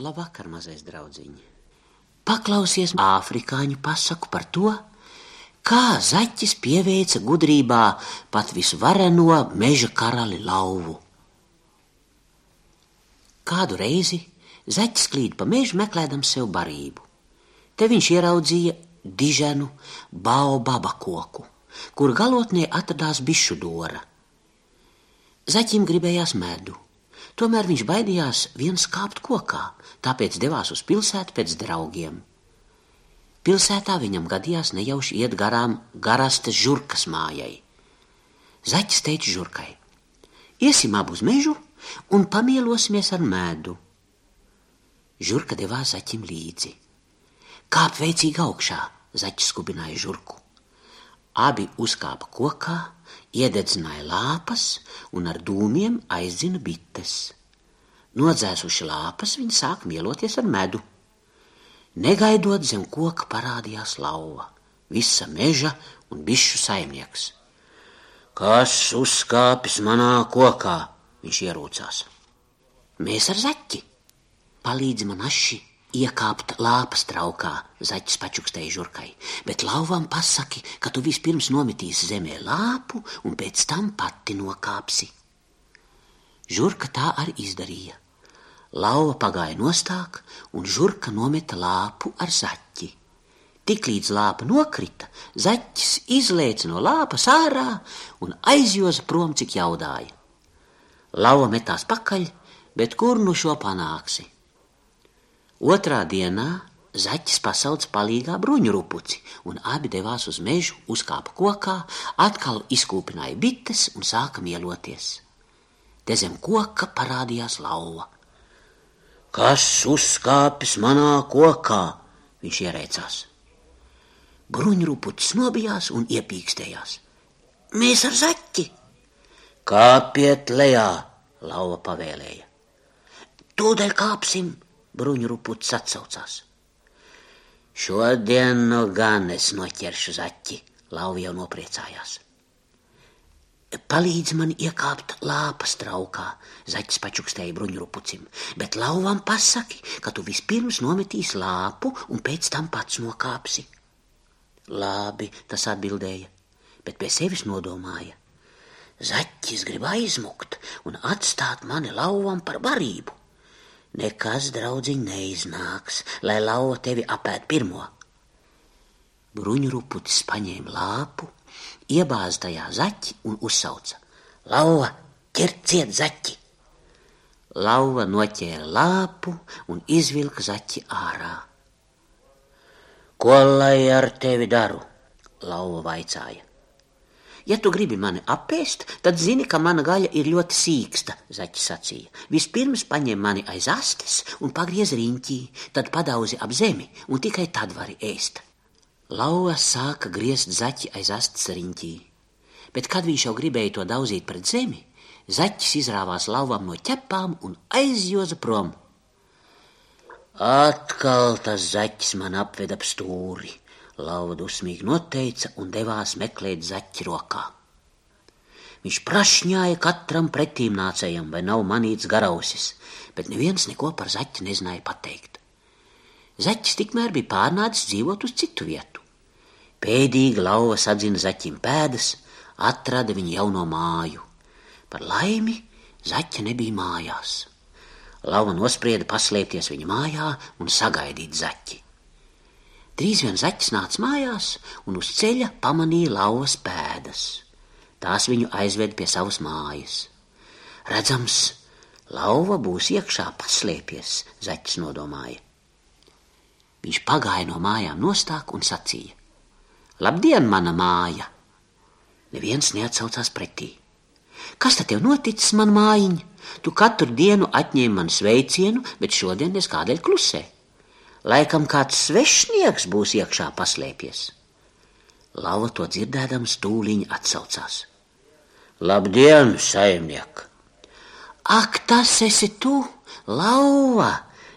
Labvakar, mazais draudziņ! Paklausies afrikāņu pasaku par to, kā zaķis pieveica gudrībā pat visvareno meža karali lauvu. Kādu reizi zaķis klīd pa mežu meklējams sev barību. Te viņš ieraudzīja diženu baobaba koku, kur galotnē atradās bišu dora. Zaķim gribējās medu, tomēr viņš baidījās viens kāpt kokā, tāpēc devās uz pilsētu pēc draugiem. Pilsētā viņam gadījās nejauši iet garām garastes žurkas mājai. Zaķis teica žurkai: Iesim abu uz mežu un pamielosimies ar medu. Žurka devās zaķim līdzi. Kāp veicīgi augšā, zaķis skubināja žurku. Abi uzkāpa kokā, iededzināja lāpas un ar dūmiem aizdzina bites. Nodzēsuši lāpas, viņi sāk mieloties ar medu. Negaidot zem koka parādījās lauva, visa meža un bišu saimnieks. Kas uzkāpis manā kokā? Viņš ierūcās. Mēs ar zaķi. Palīdzi man aši, iekāpt lāpas traukā, zaķis pačukstēja žurkai, bet lauvam pasaki, ka tu vispirms nometīsi zemē lāpu un pēc tam pati nokāpsi. Žurka tā arī izdarīja. Lauva pagāja nostāk, un žurka nometa lāpu ar zaķi. Tiklīdz lāpa nokrita, zaķis izlēca no lāpas ārā un aizjoza prom, cik jaudāja. Lauva metās pakaļ, bet kur nu šo panāksi? Otrā dienā zaķis pasauc palīgā bruņurupuci, un abi devās uz mežu, uzkāpa kokā, atkal izkūpināja bites un sāka mieloties. Te zem koka parādījās lauva. Kas uzkāpis manā kokā? Viņš ierēcās. Bruņurupucis nobijās un iepīkstējās. Mēs ar zaķi! Kāpiet lejā, lauva pavēlēja. Tūdaļ kāpsim! Bruņuruputs atsaucās. Šodien nu gan es noķeršu zaķi, lauva jau nopriecājās. Palīdzi man iekāpt lāpas traukā, zaķis pačukstēja bruņurupucim, bet lauvam pasaki, ka tu vispirms nometīsi lāpu un pēc tam pats nokāpsi. Labi, tas atbildēja, bet pie sevis nodomāja. Zaķis grib aizmukt un atstāt mani lauvam par barību. Nekas, draudziņ, neiznāks, lai lauva tevi apēd pirmo. Bruņuruputis paņēma lāpu, iebāza tajā zaķi un uzsauca: Lauva, ķer ciet zaķi! Lauva noķēra lāpu un izvilka zaķi ārā. Ko lai ar tevi daru? Lauva vaicāja. Ja tu gribi mani apēst, tad zini, ka mana gaļa ir ļoti sīksta, zaķis sacīja. Vispirms paņem mani aiz astes un pagriez riņķī, tad padauzi ap zemi, un tikai tad vari ēst. Lauva sāka griezt zaķi aiz astes riņķī, bet kad viņš jau gribēja to dauzīt pret zemi, zaķis izrāvās lauvam no ķepām un aizjoza prom. Atkal tas zaķis man apveda ap stūri, Lauva dusmīgi noteica un devās meklēt zaķi rokā. Viņš prašņāja katram pretīm nācējam, vai nav manīts garausis, bet neviens neko par zaķi nezināja pateikt. Zaķis tikmēr bija pārnācis dzīvot uz citu vietu. Pēdīgi lauva sadzina zaķim pēdas, atrada viņa jauno māju. Par laimi zaķa nebija mājās. Lauva nosprieda paslēpties viņa mājā un sagaidīt zaķi. Drīz vien zaķis nāca mājās un uz ceļa pamanīja lauvas pēdas. Tās viņu aizved pie savas mājas. Redzams, lauva būs iekšā paslēpies, zaķis nodomāja. Viņš pagāja no mājām nostāk un sacīja: Labdien, mana māja! Neviens neatsaucās pretī. Kas tad tev noticis, man mājiņa? Tu katru dienu atņēmi man sveicienu, bet šodien es kādēļ klusēju. Laikam kāds svešnieks būs iekšā paslēpies. Lava to dzirdēdams tūliņ atsaucās. Labdien, saimniek! Ak, tas esi tu, lauva!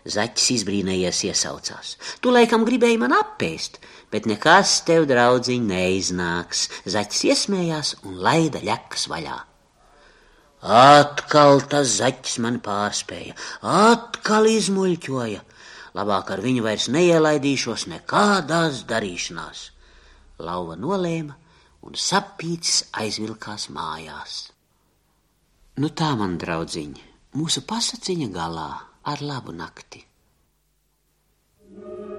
Zaķis izbrīnējies iesaucās. Tu laikam gribēji man apēst, bet nekas tev, draudziņ, neiznāks. Zaķis iesmējās un laida ļekas vaļā. Atkal tas zaķis man pārspēja, atkal izmuļķoja labāk ar viņu vairs neielaidīšos nekādās darīšanās. Lauva nolēma, un sapīts aizvilkās mājās. Nu tā, man draudziņ, mūsu pasaciņa galā ar labu nakti. thank you